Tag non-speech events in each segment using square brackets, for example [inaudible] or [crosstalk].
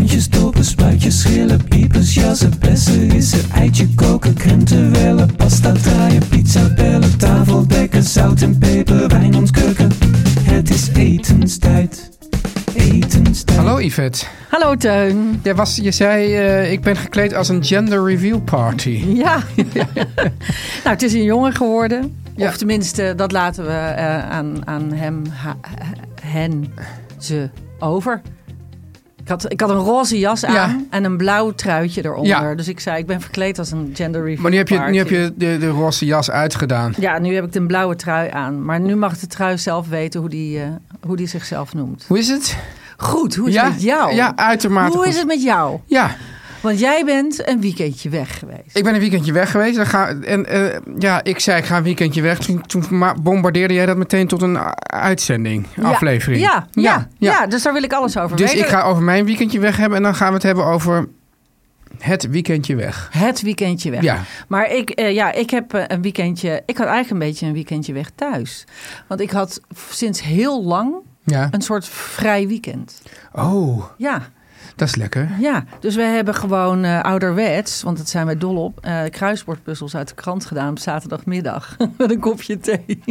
Boontjes, dopen, spuitjes, schillen, piepers, jassen, bessen, rissen, eitje koken, krenten wellen, pasta draaien, pizza bellen, tafel dekken, zout en peper, wijn ontkurken. Het is etenstijd, etenstijd. Hallo Yvette. Hallo Teun. Jij was, je zei, eh, ik ben gekleed als een gender reveal party. Ja. [laughs] nou, het is een jongen geworden. Ja. Of tenminste, dat laten we eh, aan, aan hem, ha- hen, ze over. Ik had, ik had een roze jas aan Ja. en een blauw truitje eronder. Ja. Dus ik zei, ik ben verkleed als een gender reveal Maar nu heb je, party. nu heb je de, de roze jas uitgedaan. Ja, nu heb ik de blauwe trui aan. Maar nu mag de trui zelf weten hoe die, eh, hoe die zichzelf noemt. Hoe is het? Goed, hoe is ja? het met jou? Ja, uitermate Hoe goed. is het met jou? Ja, Want jij bent een weekendje weg geweest. ik ben een weekendje weg geweest. Dan ga, en eh, ja, ik zei ik ga een weekendje weg. Toen, bombardeerde jij dat meteen tot een uitzending, Ja, aflevering. Ja, ja, ja, dus daar wil ik alles over Dus weten. ik ga over mijn weekendje weg hebben. En dan gaan we het hebben over het weekendje weg. Het weekendje weg. Ja. Maar ik, eh, ja, ik heb eh, een weekendje. Ik had eigenlijk een beetje een weekendje weg thuis. Want ik had sinds heel lang Ja. een soort vrij weekend. Oh, Ja, dat is lekker. ja. Dus we hebben gewoon eh, ouderwets, want dat zijn wij dol op, eh kruiswoordpuzzels uit de krant gedaan op zaterdagmiddag. [laughs] Met een kopje thee.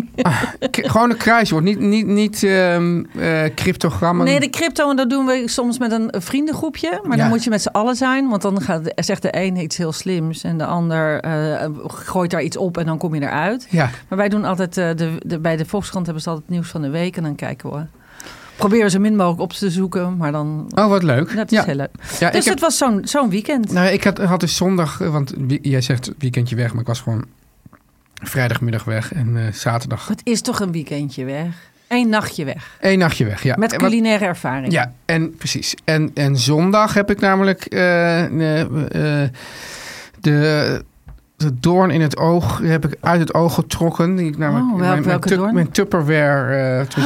K- gewoon een kruiswoord, niet, niet, niet ehm, eh, cryptogrammen. Nee, de crypto, en dat doen we soms met een vriendengroepje. Maar Ja. dan moet je met z'n allen zijn. Want dan gaat, zegt de een iets heel slims en de ander gooit daar iets op en dan kom je eruit. Ja, Maar wij doen altijd, de, de, bij de Volkskrant hebben ze altijd het nieuws van de week. En dan kijken we. Proberen zo min mogelijk op te zoeken. Maar dan, oh wat leuk. dat is ja. heel leuk. Ja, Dus heb, het was zo'n zo'n weekend. nou, ik had, had dus zondag, eh, want jij zegt weekendje weg, maar ik was gewoon vrijdagmiddag weg en eh, zaterdag Het is toch een weekendje weg. Eén nachtje weg. één nachtje weg. Ja. Met culinaire ervaring. Ja, en precies. En, en zondag heb ik namelijk eh, de, de doorn in het oog heb ik uit het oog getrokken. Die ik namelijk Oh, welk- mijn, mijn, tu- Tupperware eh, tu-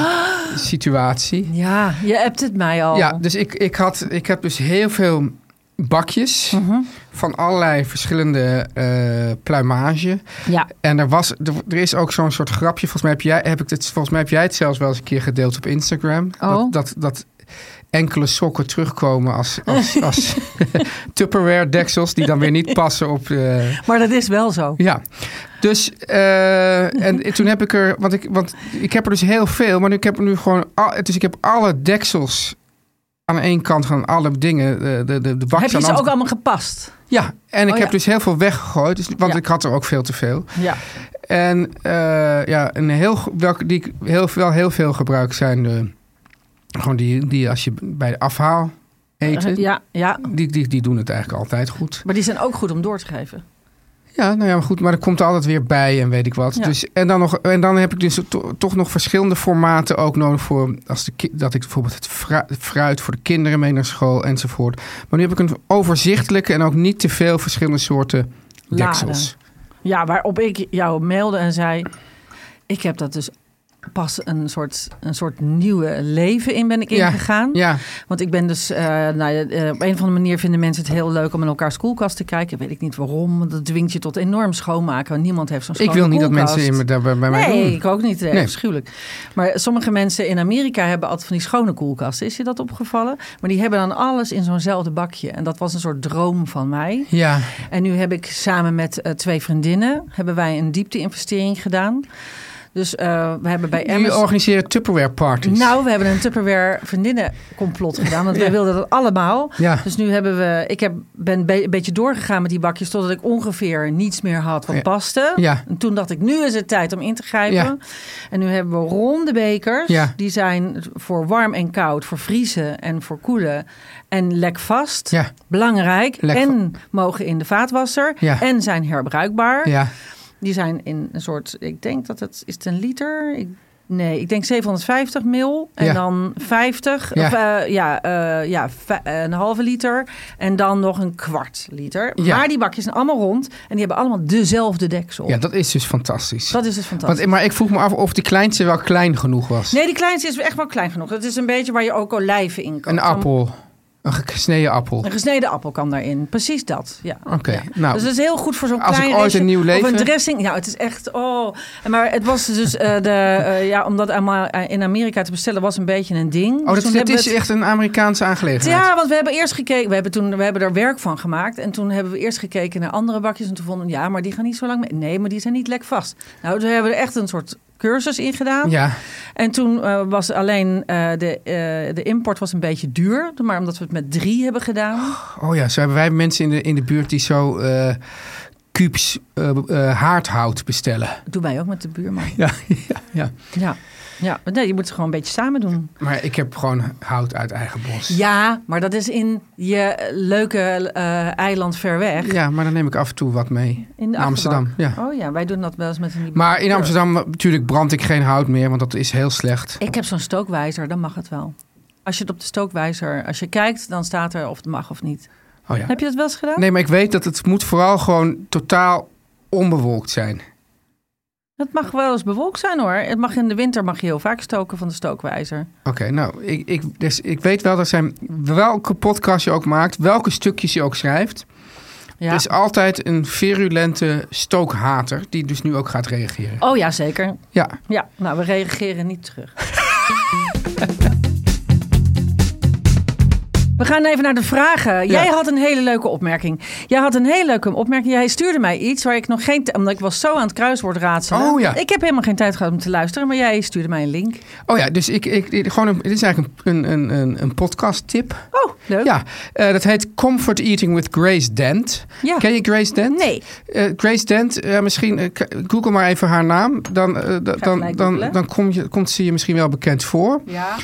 [gasps] situatie. Ja, je hebt het mij al. Ja, dus ik, ik, had, ik heb dus heel veel bakjes Mhm. van allerlei verschillende eh pluimage. ja. En er, was, er, er is ook zo'n soort grapje. Volgens mij, heb jij, heb ik het, volgens mij heb jij het zelfs wel eens een keer gedeeld op Instagram. Oh. Dat, dat, dat enkele sokken terugkomen als, als, [laughs] als [laughs] Tupperware deksels... die dan weer niet passen op... de Maar dat is wel zo. ja, dus eh, en toen heb ik er, want ik, want ik heb er dus heel veel, maar nu, ik heb er nu gewoon, al, dus ik heb alle deksels aan één kant van alle dingen, de de de, de bakjes Heb je ze ook allemaal gepast? Ja, en ik Oh, heb ja. dus heel veel weggegooid, dus, want Ja. ik had er ook veel te veel. Ja. En eh, ja, een heel welke die ik heel wel heel veel gebruik zijn de gewoon die die als je bij de afhaal eten, Ja, ja. die, die die doen het eigenlijk altijd goed. Maar die zijn ook goed om door te geven. Ja, nou ja, maar goed, maar er komt altijd weer bij en weet ik wat. Ja. Dus, en, dan nog, en dan heb ik dus to- toch nog verschillende formaten ook nodig voor als de, dat ik bijvoorbeeld het fru- fruit voor de kinderen mee naar school enzovoort. Maar nu heb ik een overzichtelijke en ook niet te veel verschillende soorten deksels. Ja, waarop ik jou mailde en zei... Ik heb dat dus pas een soort, een soort nieuwe leven in ben ik ingegaan. Ja, Want ik ben dus... eh, nou eh, op een of andere manier vinden mensen het heel leuk om in elkaars koelkast te kijken. Weet ik niet waarom. Dat dwingt je tot enorm schoonmaken. Want niemand heeft zo'n ik schone wil niet dat mensen in daar bij bij mij Nee, doen. ik ook niet. Eh, Nee. Afschuwelijk. Maar sommige mensen in Amerika hebben altijd van die schone koelkasten. Is je dat opgevallen? Maar die hebben dan alles in zo'nzelfde bakje. En dat was een soort droom van mij. Ja, En nu heb ik samen met eh, twee vriendinnen... hebben wij een diepte-investering gedaan. Dus eh, we hebben bij Jullie organiseren Tupperware parties. Nou, we hebben een Tupperware vriendinnencomplot gedaan. Want [laughs] wij wilden dat allemaal. Ja. Dus nu hebben we... Ik heb, ben be- een beetje doorgegaan met die bakjes... totdat ik ongeveer niets meer had wat Ja. paste. Ja. En toen dacht ik, nu is het tijd om in te grijpen. Ja. En nu hebben we ronde bekers. Ja. Die zijn voor warm en koud, voor vriezen en voor koelen. En lekvast. Ja. Belangrijk. Lekva- En mogen in de vaatwasser. Ja. En zijn herbruikbaar. Ja. Die zijn in een soort, ik denk dat het, is het een liter? Ik, nee, ik denk 750 mil. En Ja. dan 50, Ja. of eh, ja, eh, ja, va- een halve liter. En dan nog een kwart liter. Ja. Maar die bakjes zijn allemaal rond. En die hebben allemaal dezelfde deksel. ja, dat is dus fantastisch. Dat is dus fantastisch. Want, maar ik vroeg me af of die kleinste wel klein genoeg was. Nee, die kleinste is echt wel klein genoeg. Het is een beetje waar je ook olijven in kan. Een appel. Een gesneden appel. Een gesneden appel kan daarin. Precies dat. Ja. Oké, Ja. nou. dus het is heel goed voor zo'n als klein ik ooit restje. een nieuw Of leven- een dressing. Ja, het is echt. Oh. Maar het was dus eh, de. eh, ja, om dat eh, in Amerika te bestellen was een beetje een ding. Oh, Dus dat, hebben is het- echt een Amerikaanse aangelegenheid. Ja, want we hebben eerst gekeken. We hebben, toen, we hebben er werk van gemaakt. En toen hebben we eerst gekeken naar andere bakjes. En toen vonden we, ja, maar die gaan niet zo lang mee. Nee, maar die zijn niet lek vast. Nou, toen hebben we er echt een soort cursus in gedaan. Ja, En toen eh, was alleen eh, de, eh, de import was een beetje duur. Maar omdat we het met drie hebben gedaan. oh ja, zo hebben wij mensen in de, in de buurt die zo kubes eh, haardhout bestellen. doen wij ook met de buurman. Ja, [laughs] ja, ja. Ja. Ja, maar nee, je moet het gewoon een beetje samen doen. Maar ik heb gewoon hout uit eigen bos. Ja, maar dat is in je leuke eh, eiland ver weg. Ja, maar dan neem ik af en toe wat mee. In Amsterdam, ja. Oh ja, wij doen dat wel eens met een Maar in Amsterdam natuurlijk brand ik geen hout meer, want dat is heel slecht. Ik heb zo'n stookwijzer, dan mag het wel. Als je het op de stookwijzer, als je kijkt, dan staat er of het mag of niet. Oh ja. Heb je dat wel eens gedaan? Nee, maar ik weet dat het moet vooral gewoon totaal onbewolkt zijn. Het mag wel eens bewolkt zijn hoor. Het mag in de winter mag je heel vaak stoken van de stookwijzer. Oké, nou, ik, ik, dus ik weet wel dat zijn welke podcast je ook maakt, welke stukjes je ook schrijft. Ja. Er is altijd een virulente stookhater die dus nu ook gaat reageren. Oh ja, zeker. Ja, Ja, nou we reageren niet terug. [laughs] We gaan even naar de vragen. Jij had een hele leuke opmerking. Jij had een hele leuke opmerking. Jij stuurde mij iets waar ik nog geen... Omdat ik was zo aan het kruiswoord raadselen. Oh, ja. Ik heb helemaal geen tijd gehad om te luisteren. Maar jij stuurde mij een link. Oh ja, dus ik, ik, gewoon een, dit is eigenlijk een, een, een, een podcast tip. Oh, leuk. Ja, eh, dat heet Comfort Eating with Grace Dent. Ja. Ken je Grace Dent? Nee. Eh, Grace Dent, eh, misschien google maar even haar naam. Dan, dan, dan, googlen. dan kom je, komt ze je misschien wel bekend voor. Ja.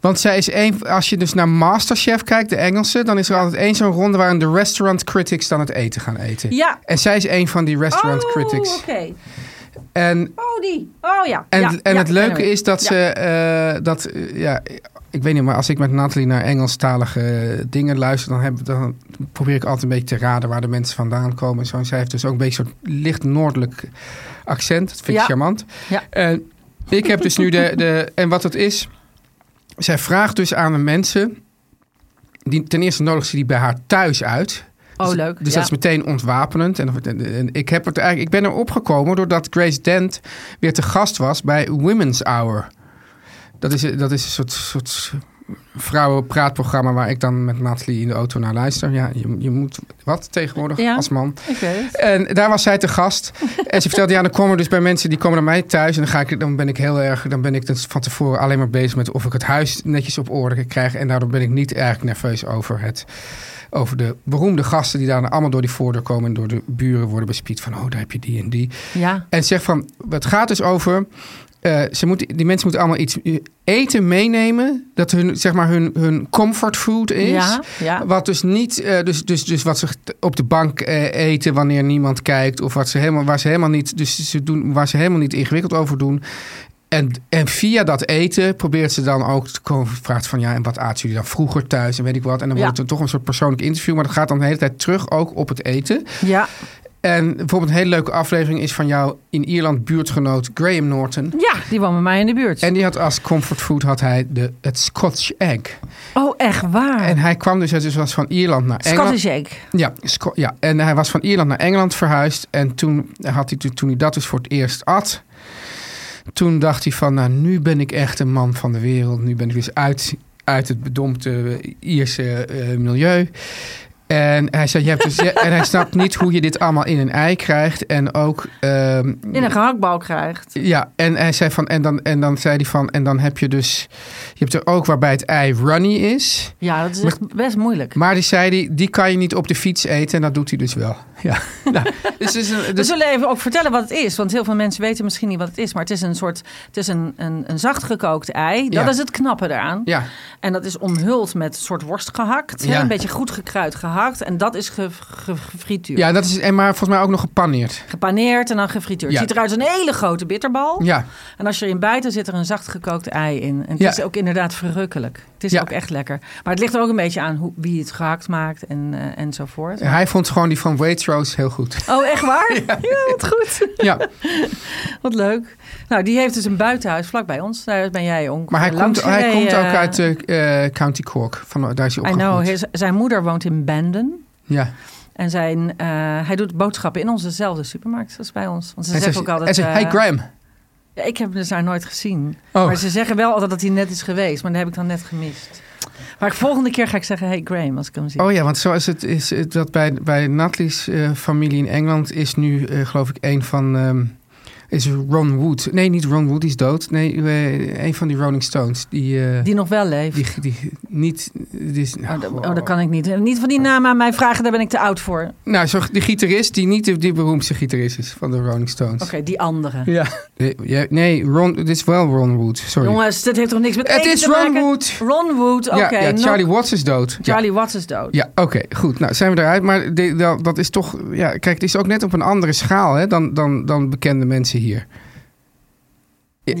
Want zij is een, als je dus naar Masterchef kijkt, de Engelse, dan is er altijd één zo'n ronde waarin de restaurant critics dan het eten gaan eten. Ja. En zij is een van die restaurant oh, critics. oké. En Oh, die. Oh ja. En, Ja, en ja, het leuke is dat Ja. ze eh, dat eh, ja, ik weet niet, maar als ik met Nathalie naar Engelstalige dingen luister, dan, heb, dan probeer ik altijd een beetje te raden waar de mensen vandaan komen. En zo. En zij heeft dus ook een beetje zo'n licht noordelijk accent. Dat vind ik charmant. Ja. En ik heb dus nu de, de en wat het is, zij vraagt dus aan de mensen, die, ten eerste nodig ze die bij haar thuis uit. Oh, Dus- leuk. Dus ja. dat is meteen ontwapenend. En, en ik, heb het eigenlijk, ik ben er opgekomen doordat Grace Dent weer te gast was bij Women's Hour. Dat is, dat is een soort, soort vrouwenpraatprogramma waar ik dan met Nathalie in de auto naar luister. Ja, je, je moet wat tegenwoordig Ja. als man. En daar was zij te gast. [laughs] en ze vertelde, ja, dan komen dus bij mensen die komen naar mij thuis. En dan, ga ik, dan ben ik heel erg, dan ben ik dus van tevoren alleen maar bezig met of ik het huis netjes op orde krijg. En daardoor ben ik niet erg nerveus over het over de beroemde gasten die daar allemaal door die voordeur komen en door de buren worden bespied van, oh, daar heb je die en die. Ja. En zeg van, het gaat dus over, eh, ze moeten, die mensen moeten allemaal iets eten meenemen, dat hun, zeg maar, hun, hun comfort food is. Ja, ja. Wat dus niet, eh, dus, dus, dus wat ze op de bank eh, eten wanneer niemand kijkt, of wat ze helemaal, waar ze helemaal niet, dus ze doen, waar ze helemaal niet ingewikkeld over doen. En, en via dat eten probeert ze dan ook te komen. Vraagt van ja, en wat aten jullie dan vroeger thuis en weet ik wat. En dan Ja. wordt het toch een soort persoonlijk interview. Maar dat gaat dan de hele tijd terug ook op het eten. Ja. En bijvoorbeeld een hele leuke aflevering is van jouw in Ierland buurtgenoot Graham Norton. ja, die woont bij mij in de buurt. En die had als comfort food had hij de, het Scotch egg. oh, echt waar? En hij kwam dus, dus was van Ierland naar Engeland. Scottish egg. Ja, Sco- ja, en hij was van Ierland naar Engeland verhuisd. En toen, had hij, toen hij dat dus voor het eerst at... toen dacht hij van, nou, nu ben ik echt een man van de wereld. Nu ben ik dus uit, uit het bedompte Ierse eh, milieu. En hij zei, je hebt dus, en hij snapt niet hoe je dit allemaal in een ei krijgt. En ook, ehm, In een gehaktbal krijgt. ja, en hij zei van, en dan, en dan zei hij van, en dan heb je dus, je hebt er ook waarbij het ei runny is. Ja, dat is echt best moeilijk. Maar die zei die, die kan je niet op de fiets eten en dat doet hij dus wel. [laughs] Ja, nou, dus, dus, We zullen even ook vertellen wat het is. Want heel veel mensen weten misschien niet wat het is. Maar het is een soort. Het is een, een, een zacht gekookt ei. Dat Ja. is het knappe eraan. ja, En dat is omhuld met een soort worst gehakt. Ja. Een beetje goed gekruid gehakt. En dat is ge, ge- gefrituurd. ja, dat is, en maar volgens mij ook nog gepaneerd. Gepaneerd en dan gefrituurd. Ja. Het ziet eruit als een hele grote bitterbal. Ja, En als je erin bijt, dan zit er een zacht gekookt ei in. En het Ja. is ook inderdaad verrukkelijk. Het is Ja. ook echt lekker. Maar het ligt er ook een beetje aan hoe, wie het gehakt maakt en, eh, enzovoort. en hij vond gewoon die van Waitrose heel goed. Oh, echt waar? [laughs] Ja, wat goed. Ja, [laughs] Wat leuk. Nou, die heeft dus een buitenhuis vlak bij ons. Daar ben jij ongeveer maar hij, komt, langs hij komt ook uit eh, eh, County Cork. Van, daar is hij I opgegroeid. know. Zijn moeder woont in Bandon. Ja. En zijn, eh, hij doet boodschappen in onzezelfde supermarkt als bij ons. Want ze En zeggen ze, ook altijd... en ze, eh, hey Graham. Ja, ik heb hem dus daar nooit gezien. Oh. Maar ze zeggen wel altijd dat hij net is geweest. Maar dat heb ik dan net gemist. Maar de volgende keer ga ik zeggen... Hey Graham, als ik hem zie. Oh ja, want zo is het, is het dat bij, bij Natalie's eh, familie in Engeland is nu, eh, geloof ik, een van. ehm, is Ron Wood. Nee, niet Ron Wood, die is dood. Nee, eh, een van die Rolling Stones. Die, eh, Die nog wel leeft. die, die niet. Die is, Oh, dat, oh, dat kan ik niet. Niet van die naam aan mij vragen, daar ben ik te oud voor. Oké, Nou, zo, die gitarist die niet de die beroemdste gitarist is van de Rolling Stones. die andere. Ja. Nee, ja, Nee, Ron, dit is wel Ron Wood. Sorry. Jongens, dit heeft toch niks met het is te Ron maken? Wood. Ron Wood, oké. ja, Charlie Watts is dood. Ja. Charlie Watts is dood. Ja, oké, goed. Nou, zijn we eruit. Maar de- dat, dat is toch... Ja, kijk, het is ook net op een andere schaal hè, dan, dan, dan bekende mensen hier. In-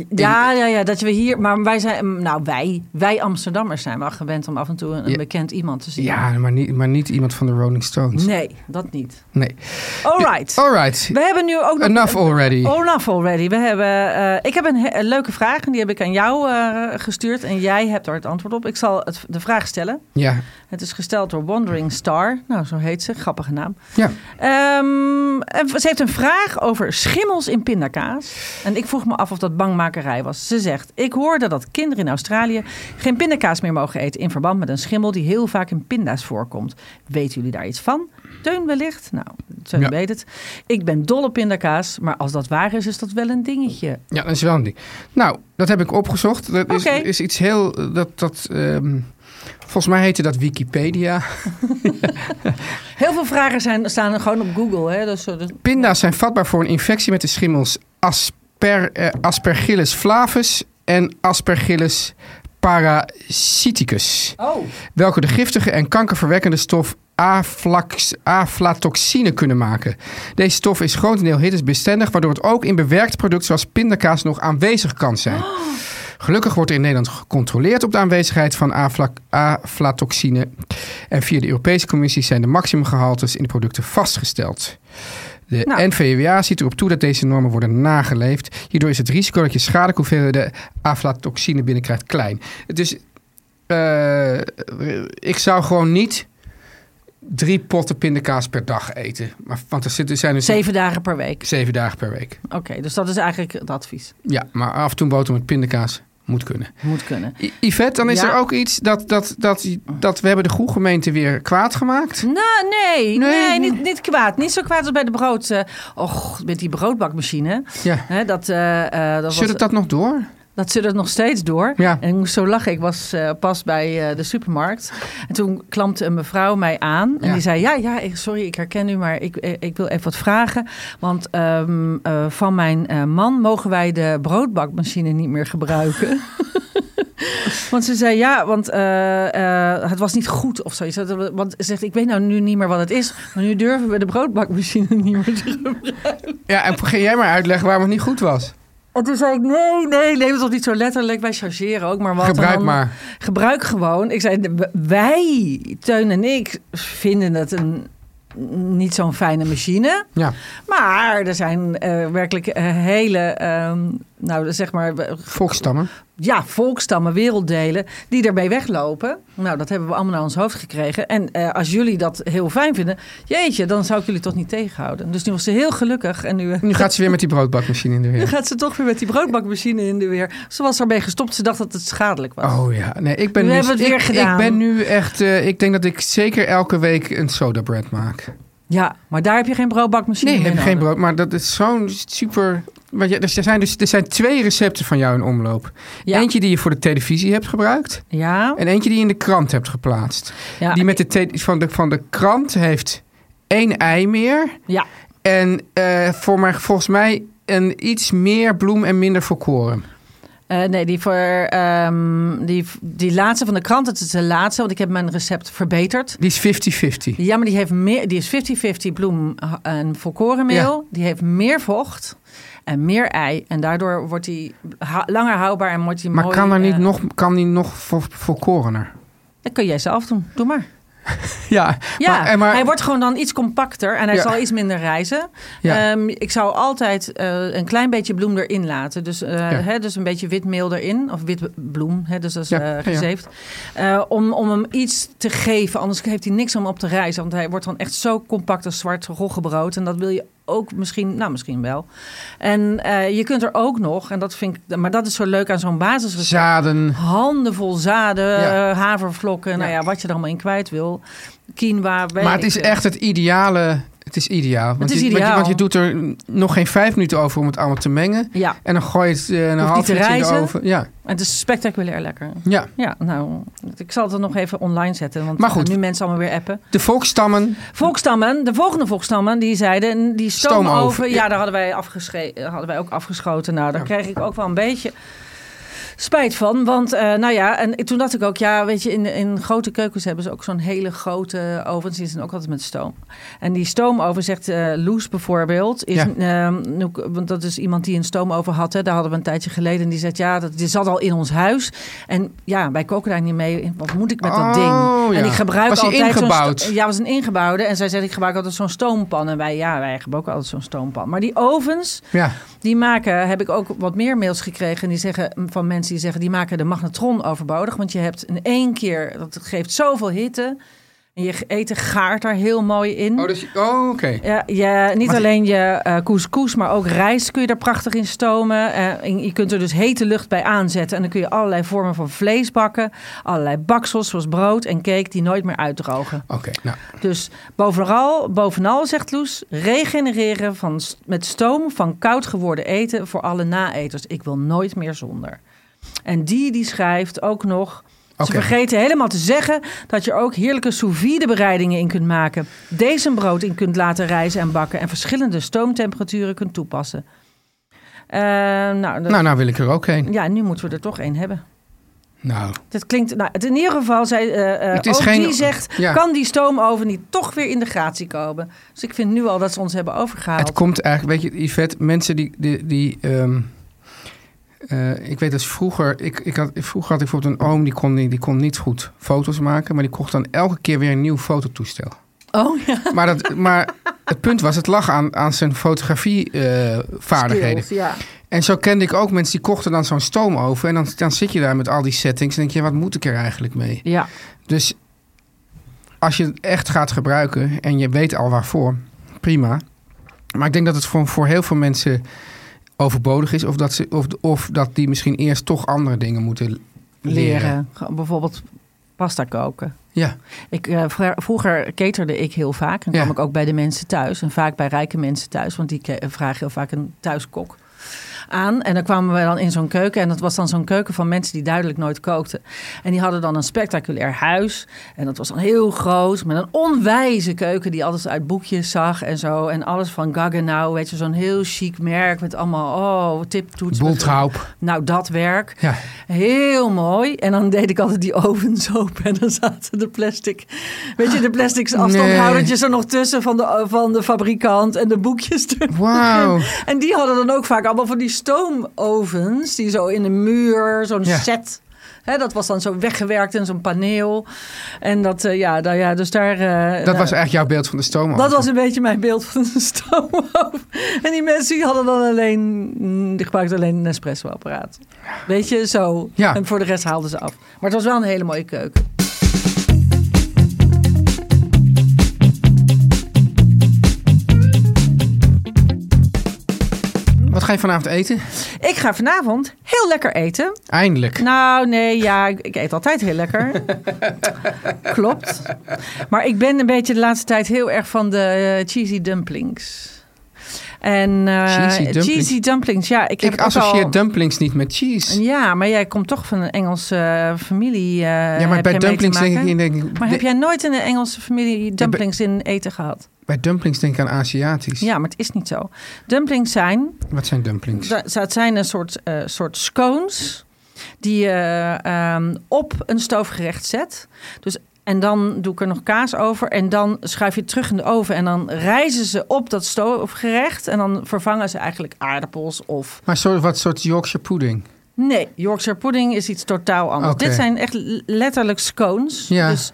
Ja, ja, ja, dat we hier... Maar wij zijn... Nou, wij, wij Amsterdammers zijn wel gewend om af en toe een, Ja. bekend iemand te zien. Ja, maar niet, maar niet iemand van de Rolling Stones. Nee, dat niet. Nee. All right. All right. We hebben nu ook nog... Enough already. Enough already. We hebben, eh, ik heb een, leuke vraag en die heb ik aan jou eh, gestuurd. En jij hebt daar het antwoord op. Ik zal het, de vraag stellen. Ja. Het is gesteld door Wandering Star. Nou, zo heet ze. Grappige naam. Ja. Ehm, en ze heeft een vraag over schimmels in pindakaas. En ik vroeg me af of dat bangmakerij was. Ze zegt, ik hoorde dat kinderen in Australië geen pindakaas meer mogen eten... in verband met een schimmel die heel vaak in pinda's voorkomt. Weten jullie daar iets van? Teun wellicht? Nou, Teun Ja. weet het. Ik ben dol op pindakaas, maar als dat waar is, is dat wel een dingetje. ja, dat is wel een ding. Nou, dat heb ik opgezocht. Dat is, is iets heel... Dat, dat, ehm, volgens mij heette dat Wikipedia. [laughs] Heel veel vragen zijn, staan gewoon op Google. Hè? Dus, eh, dus- Pinda's zijn vatbaar voor een infectie met de schimmels asper, eh, Aspergillus flavus en Aspergillus parasiticus. Oh, welke de giftige en kankerverwekkende stof aflax, aflatoxine kunnen maken. Deze stof is grotendeel hittesbestendig, waardoor het ook in bewerkt producten zoals pindakaas nog aanwezig kan zijn. Gelukkig wordt er in Nederland gecontroleerd op de aanwezigheid van afla- aflatoxine. En via de Europese Commissie zijn de maximumgehaltes in de producten vastgesteld. De Nou. NVWA ziet erop toe dat deze normen worden nageleefd. Hierdoor is het risico dat je schadelijke hoeveelheden aflatoxine binnenkrijgt klein. Dus ik zou gewoon niet drie potten pindakaas per dag eten. Maar, want er zitten, zijn dus zeven dagen per week. zeven dagen per week. Oké, dus dat is eigenlijk het advies. Ja, maar af en toe boter met pindakaas moet kunnen. Moet kunnen. I- Yvette, dan is Ja. er ook iets dat, dat, dat, dat we hebben de goede gemeente weer kwaad gemaakt. Nou, nee, nee, Nee. niet, niet kwaad. Niet zo kwaad als bij de brood. eh, och, met die broodbakmachine. Ja. Hè, dat, eh, eh, dat, Zit was, het dat nog door? Dat zit er nog steeds door. Ja. En ik moest zo lachen. Ik was eh, pas bij eh, de supermarkt. En toen klampte een mevrouw mij aan. En Ja. die zei, ja, ja, ik- sorry, ik herken u, maar ik, eh, ik wil even wat vragen. Want ehm, eh, van mijn man mogen wij de broodbakmachine niet meer gebruiken. [laughs] Want ze zei ja, want het was niet goed of zoiets. Want ze zegt, ik weet nou nu niet meer wat het is. Maar nu durven we de broodbakmachine niet meer te gebruiken. Ja, en ga jij maar uitleggen waarom het niet goed was. En toen zei ik, nee, nee, neem het toch niet zo letterlijk. Wij chargeren ook maar wat. Gebruik dan- maar. Gebruik gewoon. Ik zei, wij, Teun en ik, vinden het een niet zo'n fijne machine. Ja. Maar er zijn eh, werkelijk eh, hele ehm, nou zeg maar, Volkstammen. ja, volkstammen, werelddelen die ermee weglopen. Nou, dat hebben we allemaal naar ons hoofd gekregen. En eh, als jullie dat heel fijn vinden, jeetje, dan zou ik jullie toch niet tegenhouden. Dus nu was ze heel gelukkig en nu, Nu gaat ze weer met die broodbakmachine in de [laughs] nu weer. gaat ze toch weer met die broodbakmachine in de weer. Ze was ermee gestopt, ze dacht dat het schadelijk was. Oh ja, nee, ik ben nu, hebben het ik, weer gedaan. Ik ben nu echt, eh, ik denk dat ik zeker elke week een soda bread maak. Ja, maar daar heb je geen broodbakmachine Nee, meer heb geen brood, maar dat is zo'n super. Want ja, er zijn dus er zijn twee recepten van jou in omloop. Ja. Eentje die je voor de televisie hebt gebruikt Ja, en eentje die je in de krant hebt geplaatst. ja, Die met de van de van de krant heeft één ei meer ja. en eh, voor mij volgens mij een iets meer bloem en minder volkoren. Eh, nee, die, voor, ehm, die, die laatste van de krant, het is de laatste, want ik heb mijn recept verbeterd. Die is 50-50. Ja, maar die, heeft meer, die is 50-50 bloem en volkorenmeel. Die heeft meer vocht en meer ei. En daardoor wordt die langer houdbaar en wordt die Maar mooi... kan er niet eh, nog kan die nog vol, volkorener? Dat kun jij zelf doen. Doe maar. [laughs] Ja, Ja, maar, maar- hij wordt gewoon dan iets compacter en hij Ja. zal iets minder reizen. Ja. Ehm, ik zou altijd eh, een klein beetje bloem erin laten. Dus, eh, hè, dus een beetje witmeel erin. Of wit bloem, hè, dus dat is gezeefd. Eh, om, om hem iets te geven. Anders heeft hij niks om op te reizen. Want hij wordt dan echt zo compact als zwart roggebrood. En dat wil je ook misschien, nou misschien wel. En eh, je kunt er ook nog, en dat vind ik, maar dat is zo leuk aan zo'n basisrecept zaden. handenvol zaden, Ja. eh, havervlokken, nou Ja. wat je er allemaal in kwijt wil. Quinoa. Maar het is echt het ideale. Het is ideaal. Want, is je, want je- ideaal. Want je, doet er nog geen vijf minuten over om het allemaal te mengen. Ja, En dan gooi je het eh, een half uurtje oven. Ja, het is spectaculair lekker. ja. Ja, nou, ik zal het er nog even online zetten. Want Maar goed. nu mensen allemaal weer appen. De volkstammen. Volkstammen, de volgende volkstammen, die zeiden die stoomoven. Stoomoven, Ja, ja. daar hadden wij, afgesche- hadden wij ook afgeschoten. Nou, daar Ja. kreeg ik ook wel een beetje spijt van. Want, eh, nou ja, en toen dacht ik ook, ja, weet je, in, in grote keukens hebben ze ook zo'n hele grote ovens. Die zijn ook altijd met stoom. En die stoomoven, zegt eh Loes bijvoorbeeld, is, Ja. ehm, want dat is iemand die een stoomoven had. Hè, daar hadden we een tijdje geleden. En die zegt, ja, dat die zat al in ons huis. En ja, wij koken daar niet mee. Wat moet ik met dat Oh, ding? ja. En ik gebruik Was die altijd ingebouwd? ja, was een ingebouwde. En zij zegt, ik gebruik altijd zo'n stoompan. En wij, ja, wij gebruiken altijd zo'n stoompan. Maar die ovens, Ja. die maken, heb ik ook wat meer mails gekregen. En die zeggen van mensen die zeggen, die maken de magnetron overbodig. Want je hebt in één keer, dat geeft zoveel hitte. En je eten gaart daar heel mooi in. Oh, dus, oh oké. Ja, ja, niet Maar- alleen je eh couscous, maar ook rijst kun je er prachtig in stomen. En je kunt er dus hete lucht bij aanzetten. En dan kun je allerlei vormen van vlees bakken. Allerlei baksels, zoals brood en cake, die nooit meer uitdrogen. Oké, nou. Dus bovenal, bovenal zegt Loes, regenereren van, met stoom van koud geworden eten voor alle naeters. Ik wil nooit meer zonder. En die, die schrijft ook nog... Ze vergeten helemaal te zeggen dat je ook heerlijke sous vide bereidingen in kunt maken. Deze brood in kunt laten rijzen en bakken en verschillende stoomtemperaturen kunt toepassen. Eh, nou, dat- Nou, nou wil ik er ook heen. ja, nu moeten we er toch één hebben. Nou, Dat klinkt, nou, het in ieder geval, zij, eh, eh, Het is ook geen- die zegt, ja. kan die stoomoven niet toch weer in de gratie komen? Dus ik vind nu al dat ze ons hebben overgehaald. het komt eigenlijk, weet je, Yvette, mensen die... die, die ehm, eh, ik weet dat vroeger, ik, ik had, vroeger had ik bijvoorbeeld een oom die kon, niet- die kon niet goed foto's maken, maar die kocht dan elke keer weer een nieuw fototoestel. Oh ja, Maar, dat, maar het punt was, het lag aan, aan zijn fotografievaardigheden. skills, ja. En zo kende ik ook mensen die kochten dan zo'n stoomoven. En dan, dan zit je daar met al die settings. En denk je, wat moet ik er eigenlijk mee? Ja, Dus als je het echt gaat gebruiken en je weet al waarvoor, prima. Maar ik denk dat het voor, voor heel veel mensen overbodig is. Of dat, ze, of, of dat die misschien eerst toch andere dingen moeten leren. Bijvoorbeeld pasta koken. Ja, Ik, eh, vroeger caterde ik heel vaak. En Ja. kwam ik ook bij de mensen thuis. En vaak bij rijke mensen thuis. Want die vragen heel vaak een thuiskok aan. En dan kwamen we dan in zo'n keuken. En dat was dan zo'n keuken van mensen die duidelijk nooit kookten. En die hadden dan een spectaculair huis. En dat was dan heel groot. Met een onwijze keuken die alles uit boekjes zag en zo. En alles van Gaggenau. Weet je, zo'n heel chic merk. Met allemaal, oh, tiptoets. Nou, dat werk. Ja. Heel mooi. En dan deed ik altijd die ovens open. En dan zaten de plastic... Weet je, de plastic afstandhoudertjes er nog tussen van de, van de fabrikant. En de boekjes er. Wauw. [laughs] En die hadden dan ook vaak allemaal van die stoomovens. Die zo in de muur, zo'n Ja. set dat was dan zo weggewerkt in zo'n paneel. En dat, eh, ja, nou ja, dus daar... eh, Dat nou, was eigenlijk jouw beeld van de stoomoven. dat was een beetje mijn beeld van een [laughs] stoomoven. En die mensen die hadden dan alleen, mm, die gebruikten alleen een espresso-apparaat. Weet je, zo. Ja. En voor de rest haalden ze af. Maar het was wel een hele mooie keuken. Ga je vanavond eten? Ik ga vanavond heel lekker eten. Eindelijk. Nou, nee, ja, ik, ik eet altijd heel lekker. [laughs] Klopt. Maar ik ben een beetje de laatste tijd heel erg van de eh, cheesy dumplings. En eh, Cheesy dumplings? cheesy dumplings, ja. Ik, heb Ik associeer al- dumplings niet met cheese. Ja, maar jij komt toch van een Engelse eh, familie. ja, maar bij dumplings denk ik, denk ik... Maar heb jij nooit in een Engelse familie dumplings in eten gehad? Bij dumplings denk ik aan Aziatisch. Ja, maar het is niet zo. Dumplings zijn Wat zijn dumplings? Da- Het zijn een soort, eh, soort scones die je ehm, op een stoofgerecht zet. Dus, en dan doe ik er nog kaas over. En dan schuif je het terug in de oven. En dan rijzen ze op dat stoofgerecht. En dan vervangen ze eigenlijk aardappels of... Maar soort, wat soort Yorkshire pudding? Nee, Yorkshire pudding is iets totaal anders. Dit zijn echt letterlijk scones. Ja. Dus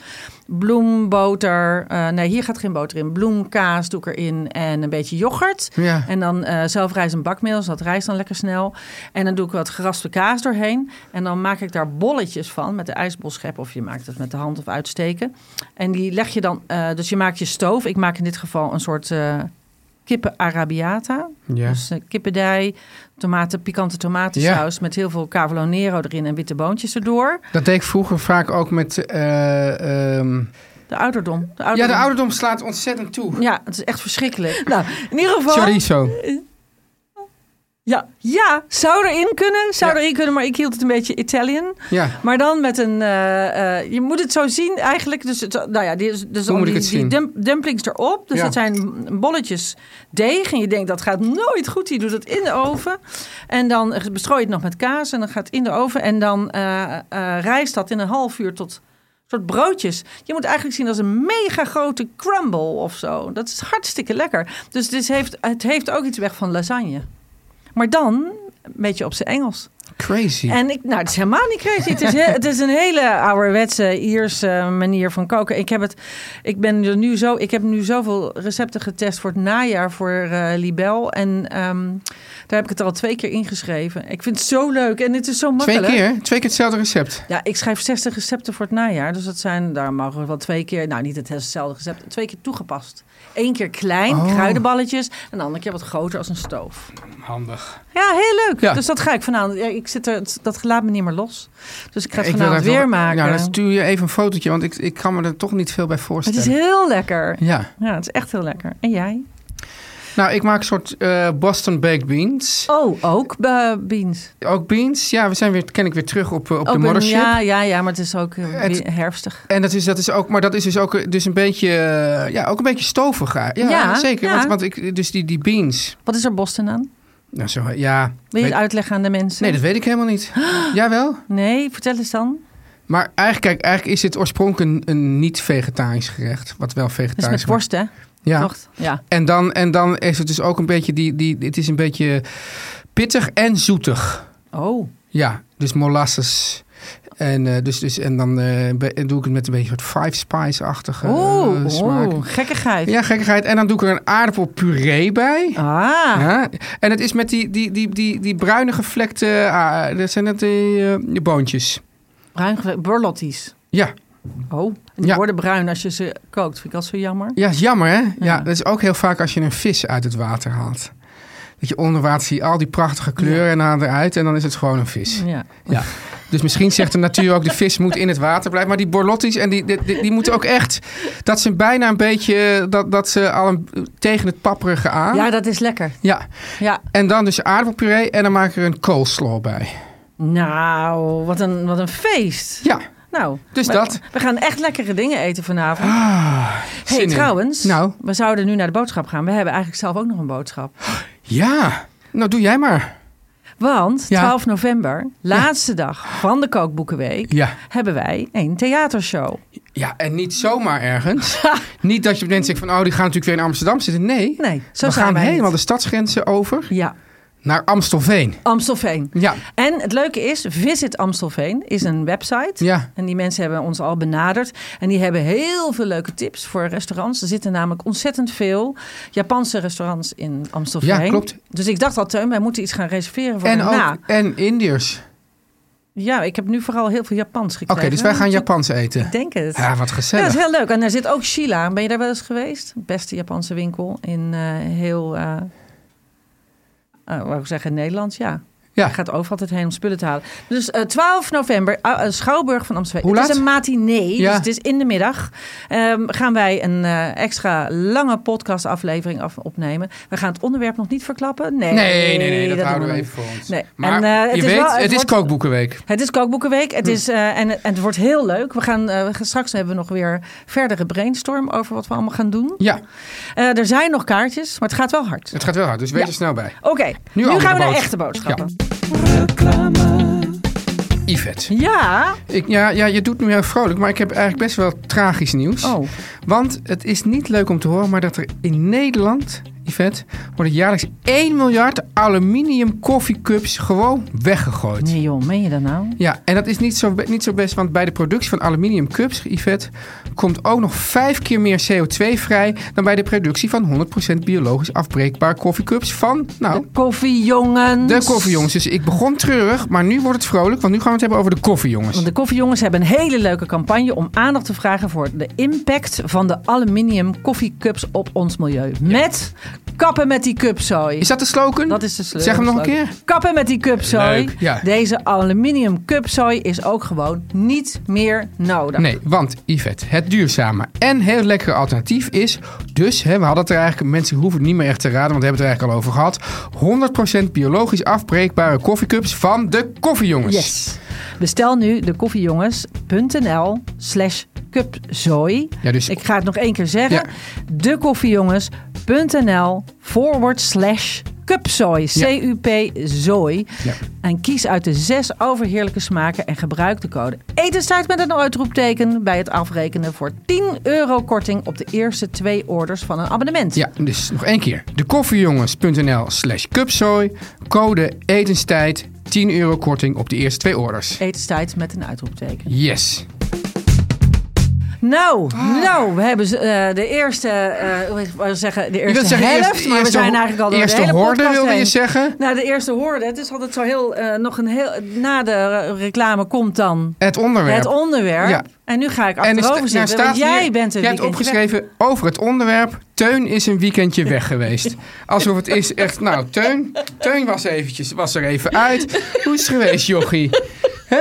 bloemboter. eh, nee, hier gaat geen boter in. Bloemkaas doe ik erin en een beetje yoghurt. Ja. En dan eh zelf rijst bakmeel, dus dat rijst dan lekker snel. En dan doe ik wat geraspte kaas doorheen. En dan maak ik daar bolletjes van met de ijsbolschep. Of je maakt het met de hand of uitsteken. En die leg je dan, eh, dus je maakt je stoof. Ik maak in dit geval een soort kippen arabiata. Ja. Dus eh, kippendij, tomaten, pikante tomatensaus met heel veel cavolo nero erin en witte boontjes erdoor. Dat deed ik vroeger vaak ook met... eh, ehm, De ouderdom. De Ja, ouderdom. de ouderdom slaat ontzettend toe. Ja, het is echt verschrikkelijk. Nou, in ieder geval... Chorizo. Ja, ja, zou erin kunnen. Zou Ja. erin kunnen, maar ik hield het een beetje Italian. Ja. Maar dan met een... eh, eh, je moet het zo zien eigenlijk. Dus, het, nou ja, die, dus Hoe die, het die zien? dump- dumplings erop. Dus Ja. dat zijn bolletjes deeg. En je denkt, dat gaat nooit goed. Je doet het in de oven. En dan bestrooi je het nog met kaas. En dan gaat het in de oven. En dan eh, rijst dat in een half uur tot soort broodjes. Je moet eigenlijk zien als een mega grote crumble of zo. Dat is hartstikke lekker. Dus dit heeft, het heeft ook iets weg van lasagne. Maar dan een beetje op zijn Engels. Crazy. En ik, nou, het is helemaal niet crazy. Het is, he- het is een hele ouderwetse Ierse manier van koken. Ik heb het, ik ben er nu zo, ik heb nu zoveel recepten getest voor het najaar voor eh, Libel. En ehm, daar heb ik het al twee keer ingeschreven. Ik vind het zo leuk en het is zo Twee makkelijk. keer? Twee keer hetzelfde recept. Ja, ik schrijf 60 recepten voor het najaar. Dus dat zijn, daar mogen we wel twee keer, nou niet hetzelfde recept, twee keer toegepast. Eén keer klein, Oh. kruidenballetjes. En de andere keer wat groter als een stoof. Handig. Ja, heel leuk. Ja. Dus dat ga ik vanavond. Ja, ik zit er, dat laat me niet meer los. Dus ik ga het vanavond weer wel- maken. Nou, dan stuur je even een fotootje, want ik, ik kan me er toch niet veel bij het voorstellen. is heel lekker. Ja. Ja, het is echt heel lekker. En jij? Nou, ik maak een soort eh, Boston baked beans. Oh, ook eh, beans. Ook beans. Ja, we zijn weer, ken ik weer terug op, eh, op de mothership. Ja, ja, ja, maar het is ook Het- weer herfstig. En dat is, dat is ook, maar dat is dus ook dus een beetje, ja, ook een beetje stovig. Ja, Ja, zeker. ja. Want, want ik, dus die, die beans. Wat is er Boston aan? Nou, zo, ja. Wil je het uitleggen aan de mensen? nee, dat weet ik helemaal niet. [gasps] Jawel. Nee, vertel eens dan. Maar eigenlijk, kijk, eigenlijk is het oorspronkelijk een, een niet-vegetarisch gerecht. Wat wel Dat is vegetarisch met worst, hè? Ja. Ja. En dan, en dan is het dus ook een beetje die, die, het is een beetje pittig en zoetig. Oh. Ja, dus molasses. En, eh, dus, dus, en dan eh, doe ik het met een beetje soort five spice-achtige Oeh, smaak. oeh, gekkigheid. Ja, gekkigheid. En dan doe ik er een aardappelpuree bij. Ah, Ja. En het is met die, die, die, die, die bruine gevlekte... ah, dat zijn net die, boontjes. bruin ge- borlotties. Ja. Oh, en die Ja. worden bruin als je ze kookt. Vind ik dat zo jammer? ja, is jammer hè? Ja. Ja. dat is ook heel vaak als je een vis uit het water haalt. Dat je onder water zie je al die prachtige kleuren en dan eruit en dan is het gewoon een vis. Ja. Ja. Dus misschien zegt de natuur ook de vis moet in het water blijven. Maar die borlotties en die, die, die, die moeten ook echt... Dat ze bijna een beetje... Dat, dat ze al een, tegen het papperige aan. ja, dat is lekker. ja. Ja. En dan dus aardappelpuree en dan maak ik er een coleslaw bij. Nou, wat een, wat een feest. Ja. Nou, Dus we, dat. We gaan echt lekkere dingen eten vanavond. Ah, hey, trouwens, Nou. we zouden nu naar de boodschap gaan. We hebben eigenlijk zelf ook nog een boodschap. Ja. Nou, doe jij maar. Want Ja. 12 november, laatste dag van de Kookboekenweek, Ja. hebben wij een theatershow. Ja, en niet zomaar ergens. [laughs] niet dat je mensen denkt van... Oh, die gaan natuurlijk weer in Amsterdam zitten. Nee. Nee, zo we gaan wij helemaal niet. de stadsgrenzen over. Ja, naar Amstelveen. Amstelveen. Ja. En het leuke is, Visit Amstelveen is een website. Ja. En die mensen hebben ons al benaderd. En die hebben heel veel leuke tips voor restaurants. Er zitten namelijk ontzettend veel Japanse restaurants in Amstelveen. Ja, klopt. Dus ik dacht al, Teun, wij moeten iets gaan reserveren voor En daarna. ook en Indiërs. Ja, ik heb nu vooral heel veel Japans Oké, gekregen. dus wij gaan Japans eten. Ik denk het. Ja, wat Ja, dat gezellig. is heel leuk. En daar zit ook Sheila. Ben je daar wel eens geweest? Beste Japanse winkel in eh, heel, eh eh, wou ik zeggen, Nederland. Ja. Ja. Je gaat overal altijd heen om spullen te halen. Dus eh, 12 november, uh, Schouwburg van Amsterdam. Hoe Het is een matinee, Ja. dus het is in de middag. Ehm, gaan wij een eh, extra lange podcastaflevering af, opnemen. We gaan het onderwerp nog niet verklappen. Nee, Nee, nee, nee, dat, houden we even voor ons. Nee. Maar En, eh, het je is weet, wel- het, het is kookboekenweek. Het is kookboekenweek. Hm. Het, is, eh, en, en het wordt heel leuk. We gaan, eh, straks hebben we nog weer verdere brainstorm over wat we allemaal gaan doen. Ja, Eh, er zijn nog kaartjes, maar het gaat wel hard. het gaat wel hard, dus wees Ja. er snel bij. Oké, nu, andere gaan we naar echte boodschappen. Yvette. Ja. Ik, ja, ja, je doet nu heel vrolijk, maar ik heb eigenlijk best wel tragisch nieuws. Oh. Want het is niet leuk om te horen, maar dat er in Nederland, Yvette, worden jaarlijks 1 miljard aluminium koffiecups gewoon weggegooid. Nee joh, meen je dat nou? Ja, en dat is niet zo, niet zo best, want bij de productie van aluminium cups, Yvette, komt ook nog vijf keer meer CO2 vrij dan bij de productie van 100% biologisch afbreekbare koffiecups van, nou, Koffiejongens. de koffiejongens. Dus ik begon treurig, maar nu wordt het vrolijk, want nu gaan we het hebben over de koffiejongens. Want de koffiejongens hebben een hele leuke campagne om aandacht te vragen voor de impact van de aluminium koffiecups op ons milieu. Met kappen met die cupzooi. Is dat de slogan? Dat is de sleutel. Zeg hem nog een keer. Kappen met die cupzooi. Ja. Deze aluminium cupzooi is ook gewoon niet meer nodig. Nee, want Yvette, het duurzame en heel lekkere alternatief is dus, hè, we hadden het er eigenlijk, mensen hoeven het niet meer echt te raden, want we hebben het er eigenlijk al over gehad, 100% biologisch afbreekbare koffiecups van de koffiejongens. Yes. Bestel nu de koffiejongens.nl slash cupzooi. Ja, dus- Ik ga het nog één keer zeggen. Ja. Dekoffiejongens.nl forward slash cupzooi. C-U-P zooi. Ja. En kies uit de zes overheerlijke smaken en gebruik de code etenstijd met een uitroepteken bij het afrekenen voor 10 euro korting op de eerste twee orders van een abonnement. Ja, dus nog één keer. Dekoffiejongens.nl slash cupzooi, code etenstijd, 10 euro korting op de eerste twee orders. Etenstijd met een uitroepteken. Yes. Nou, nou, we hebben eh, de eerste, hoe ik zeggen, de Je eerste zeggen, helft, eerste- maar we eerste zijn eigenlijk al door eerste de hele horde, podcast wilde je zeggen? Nou, de eerste hoorde. Het is altijd zo heel, eh, nog een heel, na de reclame komt dan Het onderwerp. het onderwerp. Ja. En nu ga ik En er achterover sta- nou zitten, want jij hier- bent een Jij hebt weg. opgeschreven over het onderwerp. Teun is een weekendje weg geweest. Alsof het is echt. Nou, Teun, Teun was, eventjes, was er even uit. Hoe is het geweest, jochie?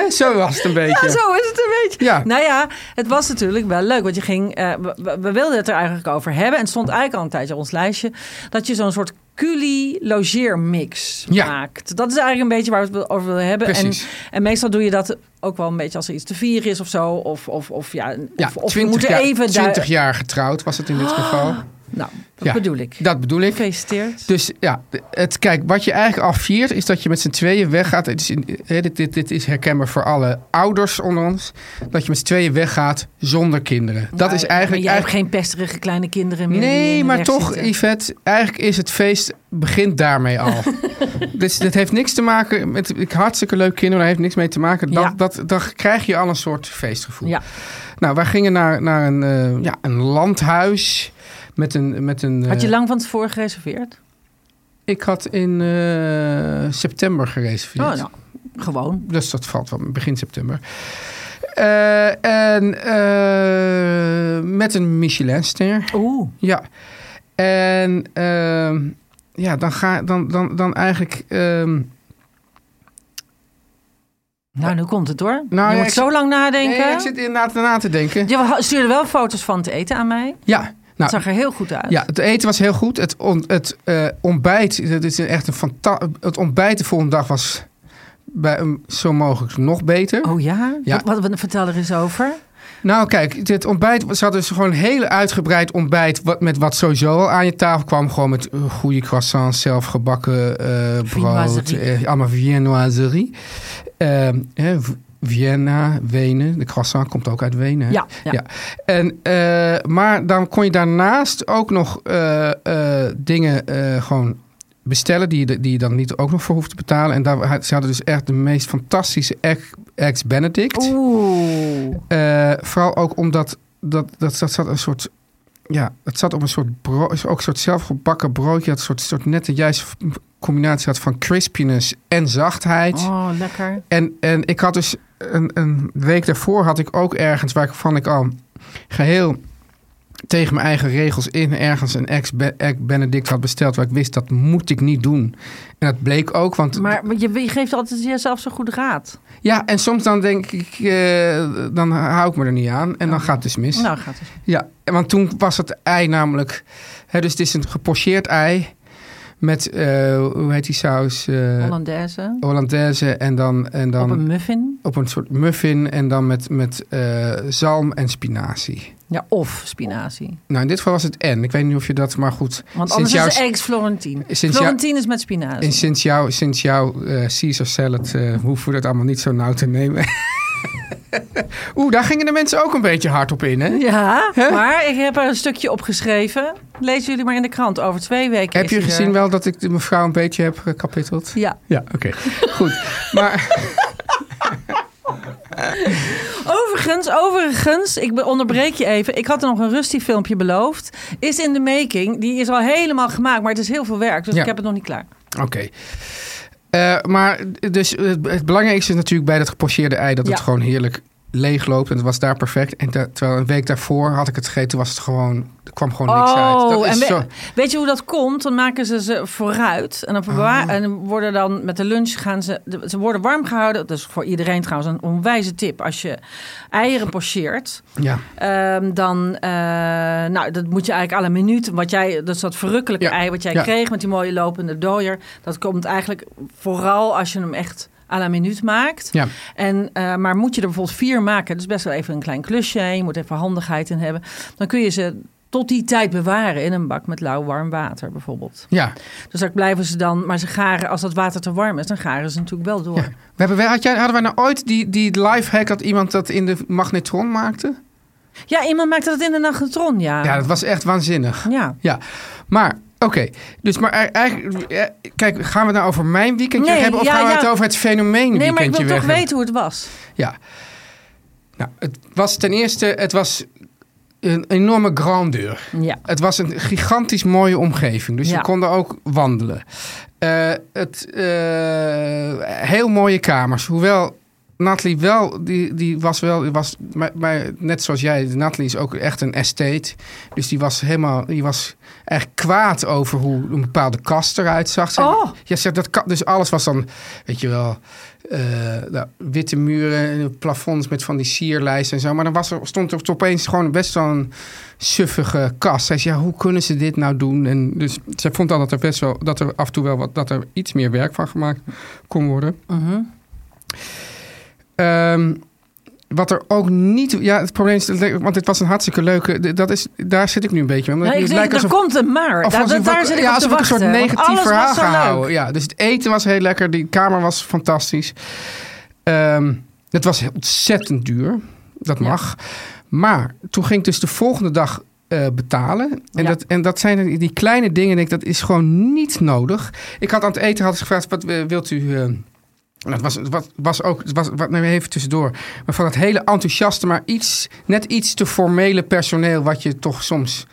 Zo was het een [laughs] beetje. Ja, zo is het een beetje. Ja. Nou ja, het was natuurlijk wel leuk. Want je ging, eh, we, wilden het er eigenlijk over hebben. En het stond eigenlijk al een tijdje op ons lijstje. Dat je zo'n soort culi-logeermix Ja. maakt. Dat is eigenlijk een beetje waar we het over willen hebben. En, Precies. en meestal doe je dat ook wel een beetje als er iets te vieren is of zo. Of, of, of ja, Ja, of, of we 20, moeten even... daar- 20 jaar getrouwd was het in dit geval. Nou, dat Ja. bedoel ik. Dat bedoel ik. Gefeliciteerd. Dus ja, het, kijk, wat je eigenlijk afviert is dat je met z'n tweeën weggaat. Het is in, dit, dit, dit is herkenbaar voor alle ouders onder ons. Dat je met z'n tweeën weggaat zonder kinderen. Dat is eigenlijk... Maar jij hebt eigenlijk geen pesterige kleine kinderen meer. Nee, maar toch, zitten. Yvette, eigenlijk is het feest begint daarmee al. [laughs] dus dit heeft niks te maken met ik hartstikke leuk kinderen, daar heeft niks mee te maken. Dat, Ja. dat, dan krijg je al een soort feestgevoel. Ja. Nou, wij gingen naar, naar een, eh, ja, een landhuis met een. Met een Had je eh, lang van tevoren gereserveerd? Ik had in eh, september gereserveerd. Oh, nou, gewoon. Dus dat valt wel begin september. Eh, en met een Michelinster. Oeh. Ja. En ehm, ja, dan ga dan, dan, dan eigenlijk. ehm, Nou, nu komt het hoor. Nou, je ja, moet ik zo lang nadenken. nee, ik zit inderdaad na te denken. Je stuurde wel foto's van het eten aan mij. Ja, Het nou, zag er heel goed uit. ja, het eten was heel goed. Het, on, het eh, ontbijt, het is echt een fanta- Het ontbijt de volgende dag was bij hem zo mogelijk nog beter. Oh ja? Ja. Wat, wat, vertel er eens over. Nou, kijk, dit ontbijt ze hadden dus gewoon een hele uitgebreid ontbijt. Wat, met wat sowieso al aan je tafel kwam. Gewoon met eh, goede croissants, zelfgebakken eh brood. Viennoiserie. eh, allemaal viennoiserie. Vienna, Wenen. De croissant komt ook uit Wenen. Ja, ja. Ja. En, eh, maar dan kon je daarnaast ook nog eh, eh, dingen gewoon bestellen die, je- die je dan niet ook nog voor hoeft te betalen. En daar, ze hadden dus echt de meest fantastische egg- eggs Benedict. Oeh. Eh, vooral ook omdat dat, dat, dat zat een soort. Ja, het zat op een soort brood, ook een soort zelfgebakken broodje. Dat een soort, soort net de juiste combinatie had van crispiness en zachtheid. Oh, lekker. En, en ik had dus een, een week daarvoor had ik ook ergens waarvan ik al geheel tegen mijn eigen regels in ergens een ex egg Benedict had besteld. Waar ik wist dat moet ik niet doen. En dat bleek ook, want Maar je, geeft altijd jezelf zo goed raad. ja, en soms dan denk ik, eh, dan hou ik me er niet aan en dan gaat het dus mis. Nou, gaat het. Ja, want toen was het ei namelijk... Hè, dus het is een gepocheerd ei met, eh, hoe heet die saus? Eh, Hollandaise. Hollandaise en dan, en dan Op een muffin. op een soort muffin en dan met, met eh, zalm en spinazie. Ja, of spinazie. Nou, in dit geval was het en. Ik weet niet of je dat, maar goed. Want sinds anders is eggs Florentine. Sinds jou- Florentine is met spinazie. en sinds jouw, sinds jouw eh, Caesar salad hoeven we dat allemaal niet zo nauw te nemen. [laughs] [laughs] Oeh, daar gingen de mensen ook een beetje hard op in, hè? Ja, maar ik heb er een stukje opgeschreven. Lezen jullie maar in de krant. Over twee weken Heb is je er. gezien wel dat ik de mevrouw een beetje heb gekapitteld? Ja. Ja, oké. Goed. Maar [laughs] Overigens, overigens, ik onderbreek je even. Ik had er nog een Rusty filmpje beloofd. Is in de making. Die is al helemaal gemaakt, maar het is heel veel werk. Dus Ja. ik heb het nog niet klaar. Oké. Eh, maar dus het, het belangrijkste is natuurlijk bij dat gepocheerde ei dat het gewoon heerlijk leeg loopt. En het was daar perfect. En terwijl een week daarvoor had ik het gegeten, was het gewoon, er kwam gewoon niks uit. Dat Oh, en is we- zo, weet je hoe dat komt? Dan maken ze ze vooruit. En dan, en dan worden dan met de lunch gaan ze... Ze worden warm gehouden. Dat is voor iedereen trouwens een onwijze tip. Als je eieren pocheert, ja. Ehm, dan, eh, nou, dat moet je eigenlijk la minuut. Wat jij, dat is dat verrukkelijke Ja, ei wat jij ja. kreeg met die mooie lopende dooier. Dat komt eigenlijk vooral als je hem echt à la minuut maakt. Ja. En, eh, maar moet je er bijvoorbeeld vier maken, dus best wel even een klein klusje. Je moet even handigheid in hebben. Dan kun je ze tot die tijd bewaren in een bak met lauw warm water bijvoorbeeld. ja. Dus daar blijven ze dan, maar ze garen, als dat water te warm is, dan garen ze natuurlijk wel door. Ja. We hebben, wij- had jij, hadden wij nou ooit die, die live hack dat iemand dat in de magnetron maakte? Ja, iemand maakte dat in de magnetron, ja. Ja, dat was echt waanzinnig. Ja. Ja, maar oké. Dus maar e- eigenlijk, eh, kijk, gaan we het nou over mijn weekendje Nee, hebben of ja, gaan we ja. het over het fenomeen Nee, maar ik wil toch weg weten hoe het was. Ja. Nou, het was ten eerste, het was een enorme grandeur. Ja. Het was een gigantisch mooie omgeving. Dus Ja. we konden ook wandelen. Eh, het, eh, heel mooie kamers. Hoewel Natalie wel, die, die was wel, die was, maar, maar net zoals jij, Natalie is ook echt een estate. Dus die was helemaal, die was echt kwaad over hoe een bepaalde kast eruit zag. Zij- Oh. Ja, zegt dat dus alles was dan, weet je wel, eh, nou, witte muren en plafonds met van die sierlijsten en zo. Maar dan was er, stond er opeens gewoon best wel een suffige kast. Zij zei, ja, hoe kunnen ze dit nou doen? En dus zij vond dan dat er best wel, dat er af en toe wel wat, dat er iets meer werk van gemaakt kon worden. Mhm. Ehm, wat er ook niet... Ja, het probleem is... Want het was een hartstikke leuke... Dat is, daar zit ik nu een beetje mee. Ja, ik er komt een maar. of Daar, zit ik ja, op te een soort negatief verhaal was zo ga leuk. houden. Ja, dus het eten was heel lekker. Die kamer was fantastisch. Ehm, het was ontzettend duur. Dat Ja. mag. Maar toen ging ik dus de volgende dag eh, betalen. En, Ja. dat, en dat zijn die, kleine dingen. Denk, ik, dat is gewoon niet nodig. Ik had aan het eten had ik gevraagd: wat eh, wilt u. eh, nou, het was, het was, ook, was, wat, nou, even tussendoor. Maar van het hele enthousiaste, maar iets, net iets te formele personeel, wat je toch soms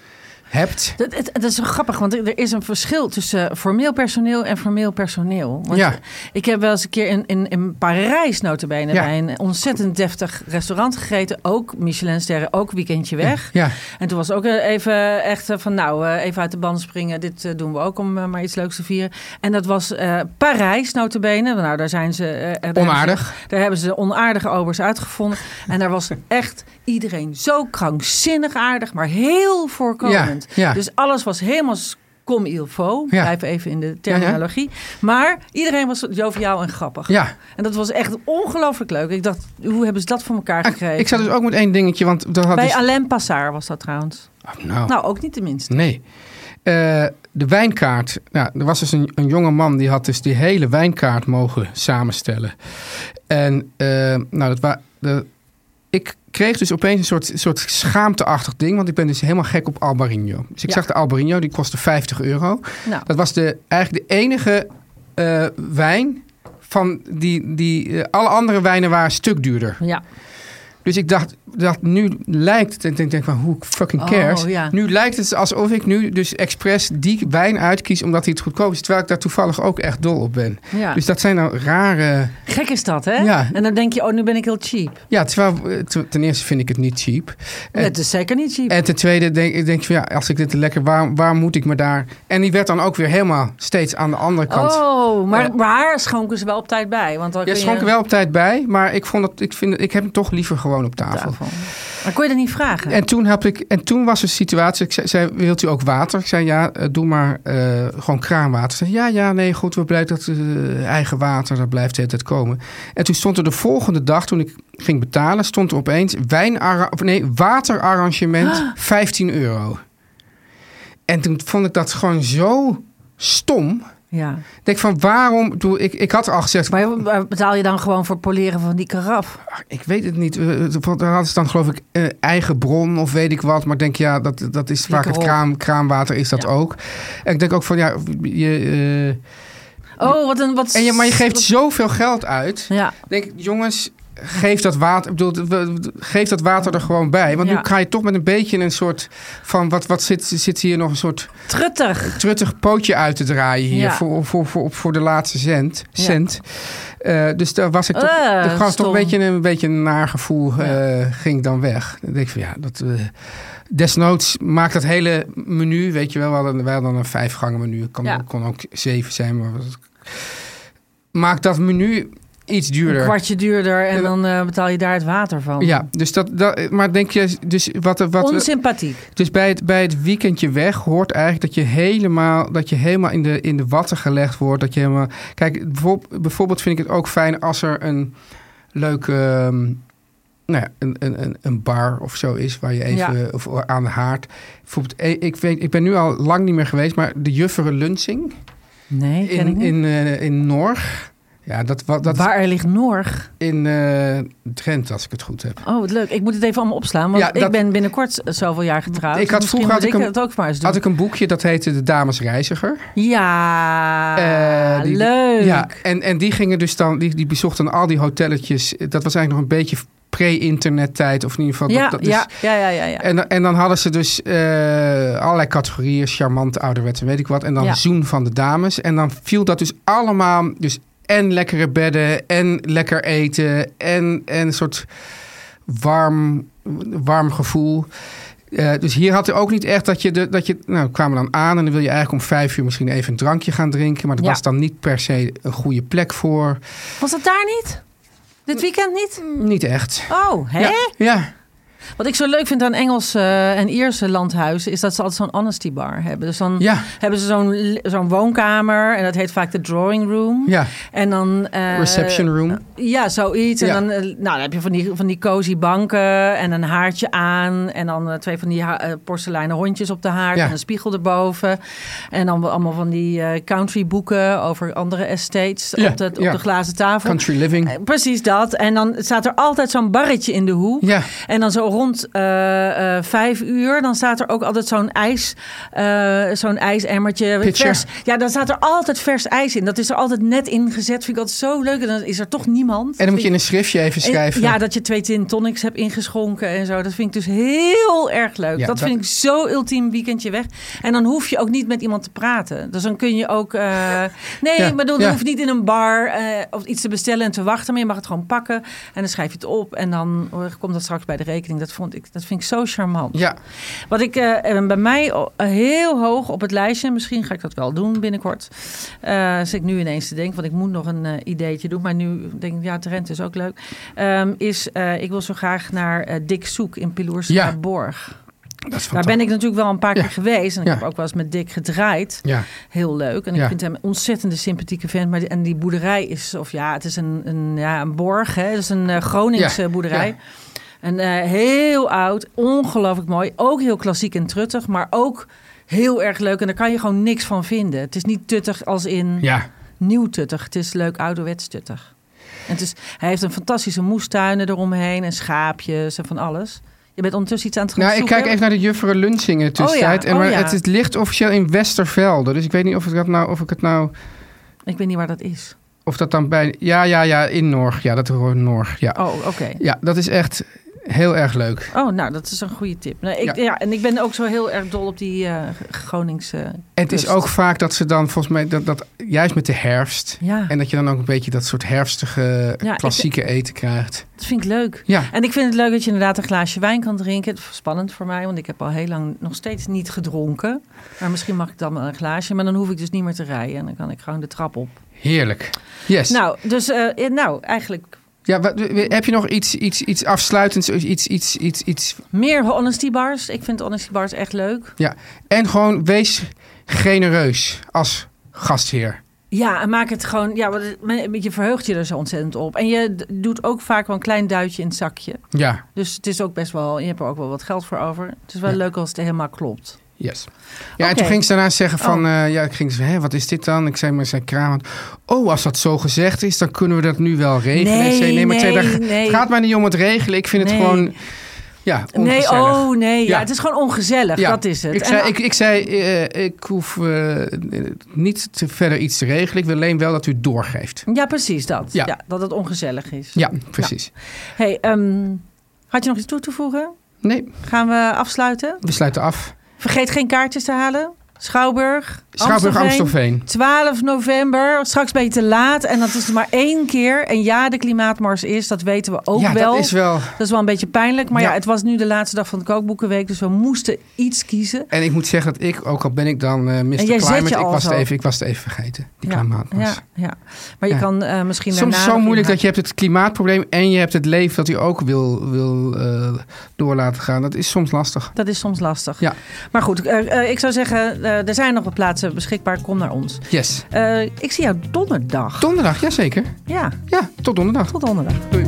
hebt. Dat, het, dat is zo grappig, want er is een verschil tussen formeel personeel en formeel personeel. Want Ja. Ik heb wel eens een keer in, in, in Parijs notabene Ja. bij een ontzettend deftig restaurant gegeten. Ook Michelinsterren, ook weekendje weg. Ja, En toen was ook even echt eh, van nou, eh, even uit de band springen. Dit eh, doen we ook om maar iets leuks te vieren. En dat was eh, Parijs notabene. Nou, daar zijn ze... daar hebben onaardig. ze- Daar hebben ze onaardige obers uitgevonden. En daar was echt iedereen zo krankzinnig aardig, maar heel voorkomend. Ja, ja. Dus alles was helemaal comme il faut. Ja. Blijf even in de terminologie. Maar iedereen was joviaal en grappig. Ja, En dat was echt ongelooflijk leuk. Ik dacht, hoe hebben ze dat voor elkaar gekregen? ik zat dus ook met één dingetje, want dat had Bij dus- Alain Passard was dat trouwens. Oh, nou, Nou, ook niet de minste. nee. Eh, de wijnkaart. Nou, er was dus een, een jonge man die had dus die hele wijnkaart mogen samenstellen. En eh, nou, dat wa- de, ik kreeg dus opeens een soort, soort schaamteachtig ding. Want ik ben dus helemaal gek op Albarino. Dus ik Ja. zag de Albarino, die kostte 50 euro. Nou, Dat was de, eigenlijk de enige eh, wijn van die... die eh, alle andere wijnen waren een stuk duurder. ja. Dus ik dacht, dat nu lijkt het... Ik denk van, hoe fucking Oh, cares? ja. Nu lijkt het alsof ik nu dus expres die wijn uitkies... omdat hij het goedkoop is. Terwijl ik daar toevallig ook echt dol op ben. ja. Dus dat zijn nou rare... Gek is dat, hè? Ja. En dan denk je, oh, nu ben ik heel cheap. Ja, terwijl eh, ten eerste vind ik het niet cheap. En, Het is zeker niet cheap. en ten tweede denk ik denk van ja, als ik dit lekker, waar, waar moet ik me daar? En die werd dan ook weer helemaal steeds aan de andere kant. Oh, maar, maar schonken ze wel op tijd bij. Want dan Ja, kun schonk je er wel op tijd bij, maar ik vond dat ik vind ik heb hem toch liever gewoon op tafel. tafel. Maar kon je dat niet vragen? En toen heb ik en toen was een situatie. Ik zei, zei, wilt u ook water? Ik zei ja, eh, doe maar eh, gewoon kraanwater. Ze zei ja, ja, nee, goed, we blijven dat eh, eigen water, dat blijft de hele tijd komen. En toen stond er de volgende dag, toen ik ging betalen, stond er opeens of nee, waterarrangement [gasps] 15 euro. En toen vond ik dat gewoon zo stom. Ja. Ik denk van waarom? Ik Ik, ik had al gezegd, Maar betaal je dan gewoon voor poleren van die karaf? ik weet het niet. Eh, eh, Daar hadden ze dan geloof ik eh, eigen bron of weet ik wat. Maar ik denk ja, dat, dat is vaak het kraam, kraanwater is dat Ja. ook. En ik denk ook van ja, je, Oh, wat een... Wat, en je, maar je geeft zoveel geld uit. Ja, Ik denk jongens, geef dat water, bedoel, we- we- geef dat water er gewoon bij. Want Ja. nu ga je toch met een beetje een soort van wat, wat zit, zit hier nog een soort truttig. truttig pootje uit te draaien hier Ja. voor, voor, voor, voor de laatste cent. Ja. cent. Eh, dus daar was ik toch, Eh, er was toch een beetje een, beetje een naar gevoel eh, ging dan weg. Dan denk ik van ja, dat, eh, desnoods maakt dat hele menu, weet je wel, we hadden, wij hadden een vijf gangen menu, kon, Ja. kon ook zeven zijn, maar maakt dat menu iets duurder. Een kwartje duurder en En dan eh, betaal je daar het water van. Ja, dus dat, dat, maar denk je, dus wat, wat, Onsympathiek. dus bij het, bij het weekendje weg hoort eigenlijk dat je helemaal, dat je helemaal in, de, in de watten gelegd wordt. Dat je helemaal. Kijk, bijvoorbeeld, bijvoorbeeld vind ik het ook fijn als er een leuke. ehm, nou ja, een, een, een- bar of zo is waar je even of aan de haard. Bijvoorbeeld, eh, ik, weet, ik ben nu al lang niet meer geweest, maar de Jufferen Lunsing Nee, in, in, eh, in Norg. Ja, dat, wat dat Waar er ligt Norg. in Drenthe, als ik het goed heb. Oh, wat leuk. Ik moet het even allemaal opslaan. Want Ja, ik ben binnenkort zoveel jaar getrouwd. Ik had Dus vroeger had ik ik het ook maar eens doen. Had ik een boekje dat heette De Dames Reiziger. Ja, Eh, die- leuk. Ja, en, en die gingen dus dan, die, die bezochten al die hotelletjes. Dat was eigenlijk nog een beetje pre-internettijd, of in ieder geval. ja, dat, dat dus- ja, ja, ja, ja, ja. En, en dan hadden ze dus eh, allerlei categorieën, charmant, ouderwets en weet ik wat. En dan Ja. zoen van de dames. En dan viel dat dus allemaal, dus en lekkere bedden, en lekker eten, en, en een soort warm, warm gevoel. Eh, dus hier had er ook niet echt dat je, de, dat je, nou, we kwamen dan aan en dan wil je eigenlijk om vijf uur misschien even een drankje gaan drinken. Maar Ja. was dan niet per se een goede plek voor. Was dat daar niet? Dit weekend niet? Niet echt. Oh, hè? Ja, ja. Wat ik zo leuk vind aan Engelse eh, en Ierse landhuizen... is dat ze altijd zo'n honesty bar hebben. Dus dan ja, hebben ze zo'n zo'n woonkamer... en dat heet vaak de drawing room. ja. En dan... eh, Reception room. Ja, zoiets. En Ja. dan, eh, nou, dan heb je van die, van die cozy banken en een haartje aan. En dan twee van die eh, porseleinen hondjes op de haard Ja. en een spiegel erboven. En dan allemaal van die country boeken over andere estates op, de, op de glazen tafel. Country living. Precies dat. En dan staat er altijd zo'n barretje in de hoek. Ja, En dan zo rond eh, eh, vijf uur, dan staat er ook altijd zo'n ijs, eh, zo'n ijsemmertje. Pitcher. Vers. Ja, dan staat er altijd vers ijs in. Dat is er altijd net ingezet. Vind ik altijd zo leuk. En dan is er toch niemand. en dan moet je in een schriftje even schrijven. Ja, dat je twee gin tonics hebt ingeschonken en zo. Dat vind ik dus heel erg leuk. Ja, dat, dat- vind ik zo ultiem weekendje weg. En dan hoef je ook niet met iemand te praten. Dus dan kun je ook... [laughs] nee, Ja, ik bedoel, ja. je hoeft niet in een bar of iets te bestellen en te wachten. Maar je mag het gewoon pakken. En dan schrijf je het op. En dan komt dat straks bij de rekening. Dat, vond ik, dat vind ik zo charmant. Ja, Wat ik eh, eh, bij mij oh, heel hoog op het lijstje, misschien ga ik dat wel doen binnenkort. Eh zit ik nu ineens te denken, want ik moet nog een eh, ideetje doen. Maar nu denk ik, ja, Trent is ook leuk. Ehm, is, eh, ik wil zo graag naar eh Dick Soek in Piloers Ja. Borg. Daar ben ik natuurlijk wel een paar Ja. keer geweest. En ik Ja. heb ook wel eens met Dick gedraaid. Ja, Heel leuk. En ik vind hem een ontzettende sympathieke vent. Maar die, en die boerderij is, of ja, het is een, een, ja, een borg. Hè? Het is een eh, Groningse Ja, boerderij. En eh, heel oud, ongelooflijk mooi. Ook heel klassiek en truttig, maar ook heel erg leuk. En daar kan je gewoon niks van vinden. Het is niet tuttig als in ja. nieuw tuttig. Het is leuk ouderwets tuttig. En het is, hij heeft een fantastische moestuinen eromheen en schaapjes en van alles. Je bent ondertussen iets aan het gaan Nou, ik kijk even naar de Jufferen Lunsingen tussentijd. Oh ja, en oh maar ja. het, het ligt officieel in Westervelde. Dus ik weet niet of ik, dat nou, of ik het nou... Ik weet niet waar dat is. Of dat dan bij... Ja, ja, ja, in Norg. Ja, dat hoort Norg. Ja. Oh, oké. ja, dat is echt heel erg leuk. Oh, nou, dat is een goede tip. Nou, ik, Ja. ja. en ik ben ook zo heel erg dol op die eh Groningse En het is ook vaak dat ze dan volgens mij... Dat, dat, juist met de herfst... Ja, En dat je dan ook een beetje dat soort herfstige Ja, ik- klassieke eten krijgt. dat vind ik leuk. Ja, En ik vind het leuk dat je inderdaad een glaasje wijn kan drinken. Het is spannend voor mij, want ik heb al heel lang nog steeds niet gedronken. Maar misschien mag ik dan wel een glaasje, maar dan hoef ik dus niet meer te rijden. En dan kan ik gewoon de trap op. heerlijk. Yes. Nou, dus eh, eh, nou, eigenlijk Ja, wat, heb je nog iets, iets, iets afsluitends? Iets, iets, iets, iets... meer honesty bars. Ik vind honesty bars echt leuk. Ja. En gewoon wees genereus als gastheer. Ja, en maak het gewoon. Ja, want je verheugt je er zo ontzettend op. En je doet ook vaak wel een klein duitje in het zakje. Ja, Dus het is ook best wel. Je hebt er ook wel wat geld voor over. Het is wel Ja. leuk als het helemaal klopt. Yes. Ja, en toen ging ze daarna zeggen van... Oh. eh, ja, ik ging ze, hé, wat is dit dan? Ik zei maar, zei Kramer... Oh, als dat zo gezegd is, dan kunnen we dat nu wel regelen. Nee, zei, nee, maar zei, nee, nee. het gaat mij niet om het regelen. Ik vind het Nee. gewoon... Ja, Nee, ongezellig. oh nee. Ja. Ja. het is gewoon ongezellig. Ja, Dat is het. Ik En- zei, ik, ik, zei eh, ik hoef eh, niet te verder iets te regelen. Ik wil alleen wel dat u doorgeeft. Ja, precies dat. Ja. Ja. dat het ongezellig is. Ja, precies. Hey, ehm, had je nog iets toe te voegen? Nee, Gaan we afsluiten? we sluiten af. Vergeet geen kaartjes te halen. Schouwburg. Schouwburg Amstelveen. 12 november. Straks ben je te laat. En dat is er maar één keer. En ja, de klimaatmars is. Dat weten we ook ja, wel. dat is wel... Dat is wel een beetje pijnlijk. Maar ja. Ja. het was nu de laatste dag van de kookboekenweek. Dus we moesten iets kiezen. En ik moet zeggen dat ik, ook al ben ik dan eh Mr. je Climate, ik was, het even, ik was het even vergeten. Die ja, klimaatmars. ja, ja. Maar je kan eh, misschien Soms is daarna het zo moeilijk dat je hebt het klimaatprobleem en je hebt het leven dat u ook wil, wil eh, door laten gaan. Dat is soms lastig. Dat is soms lastig. Ja. Maar goed, ik zou zeggen, er zijn nog wat plaatsen beschikbaar. Kom naar ons. Yes. Eh, ik zie jou donderdag. Donderdag, jazeker. ja, Ja, tot donderdag. tot donderdag. Doei.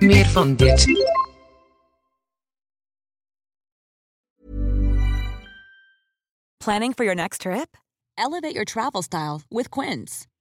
Meer van dit. Planning for your next trip? Elevate your travel style with Quince.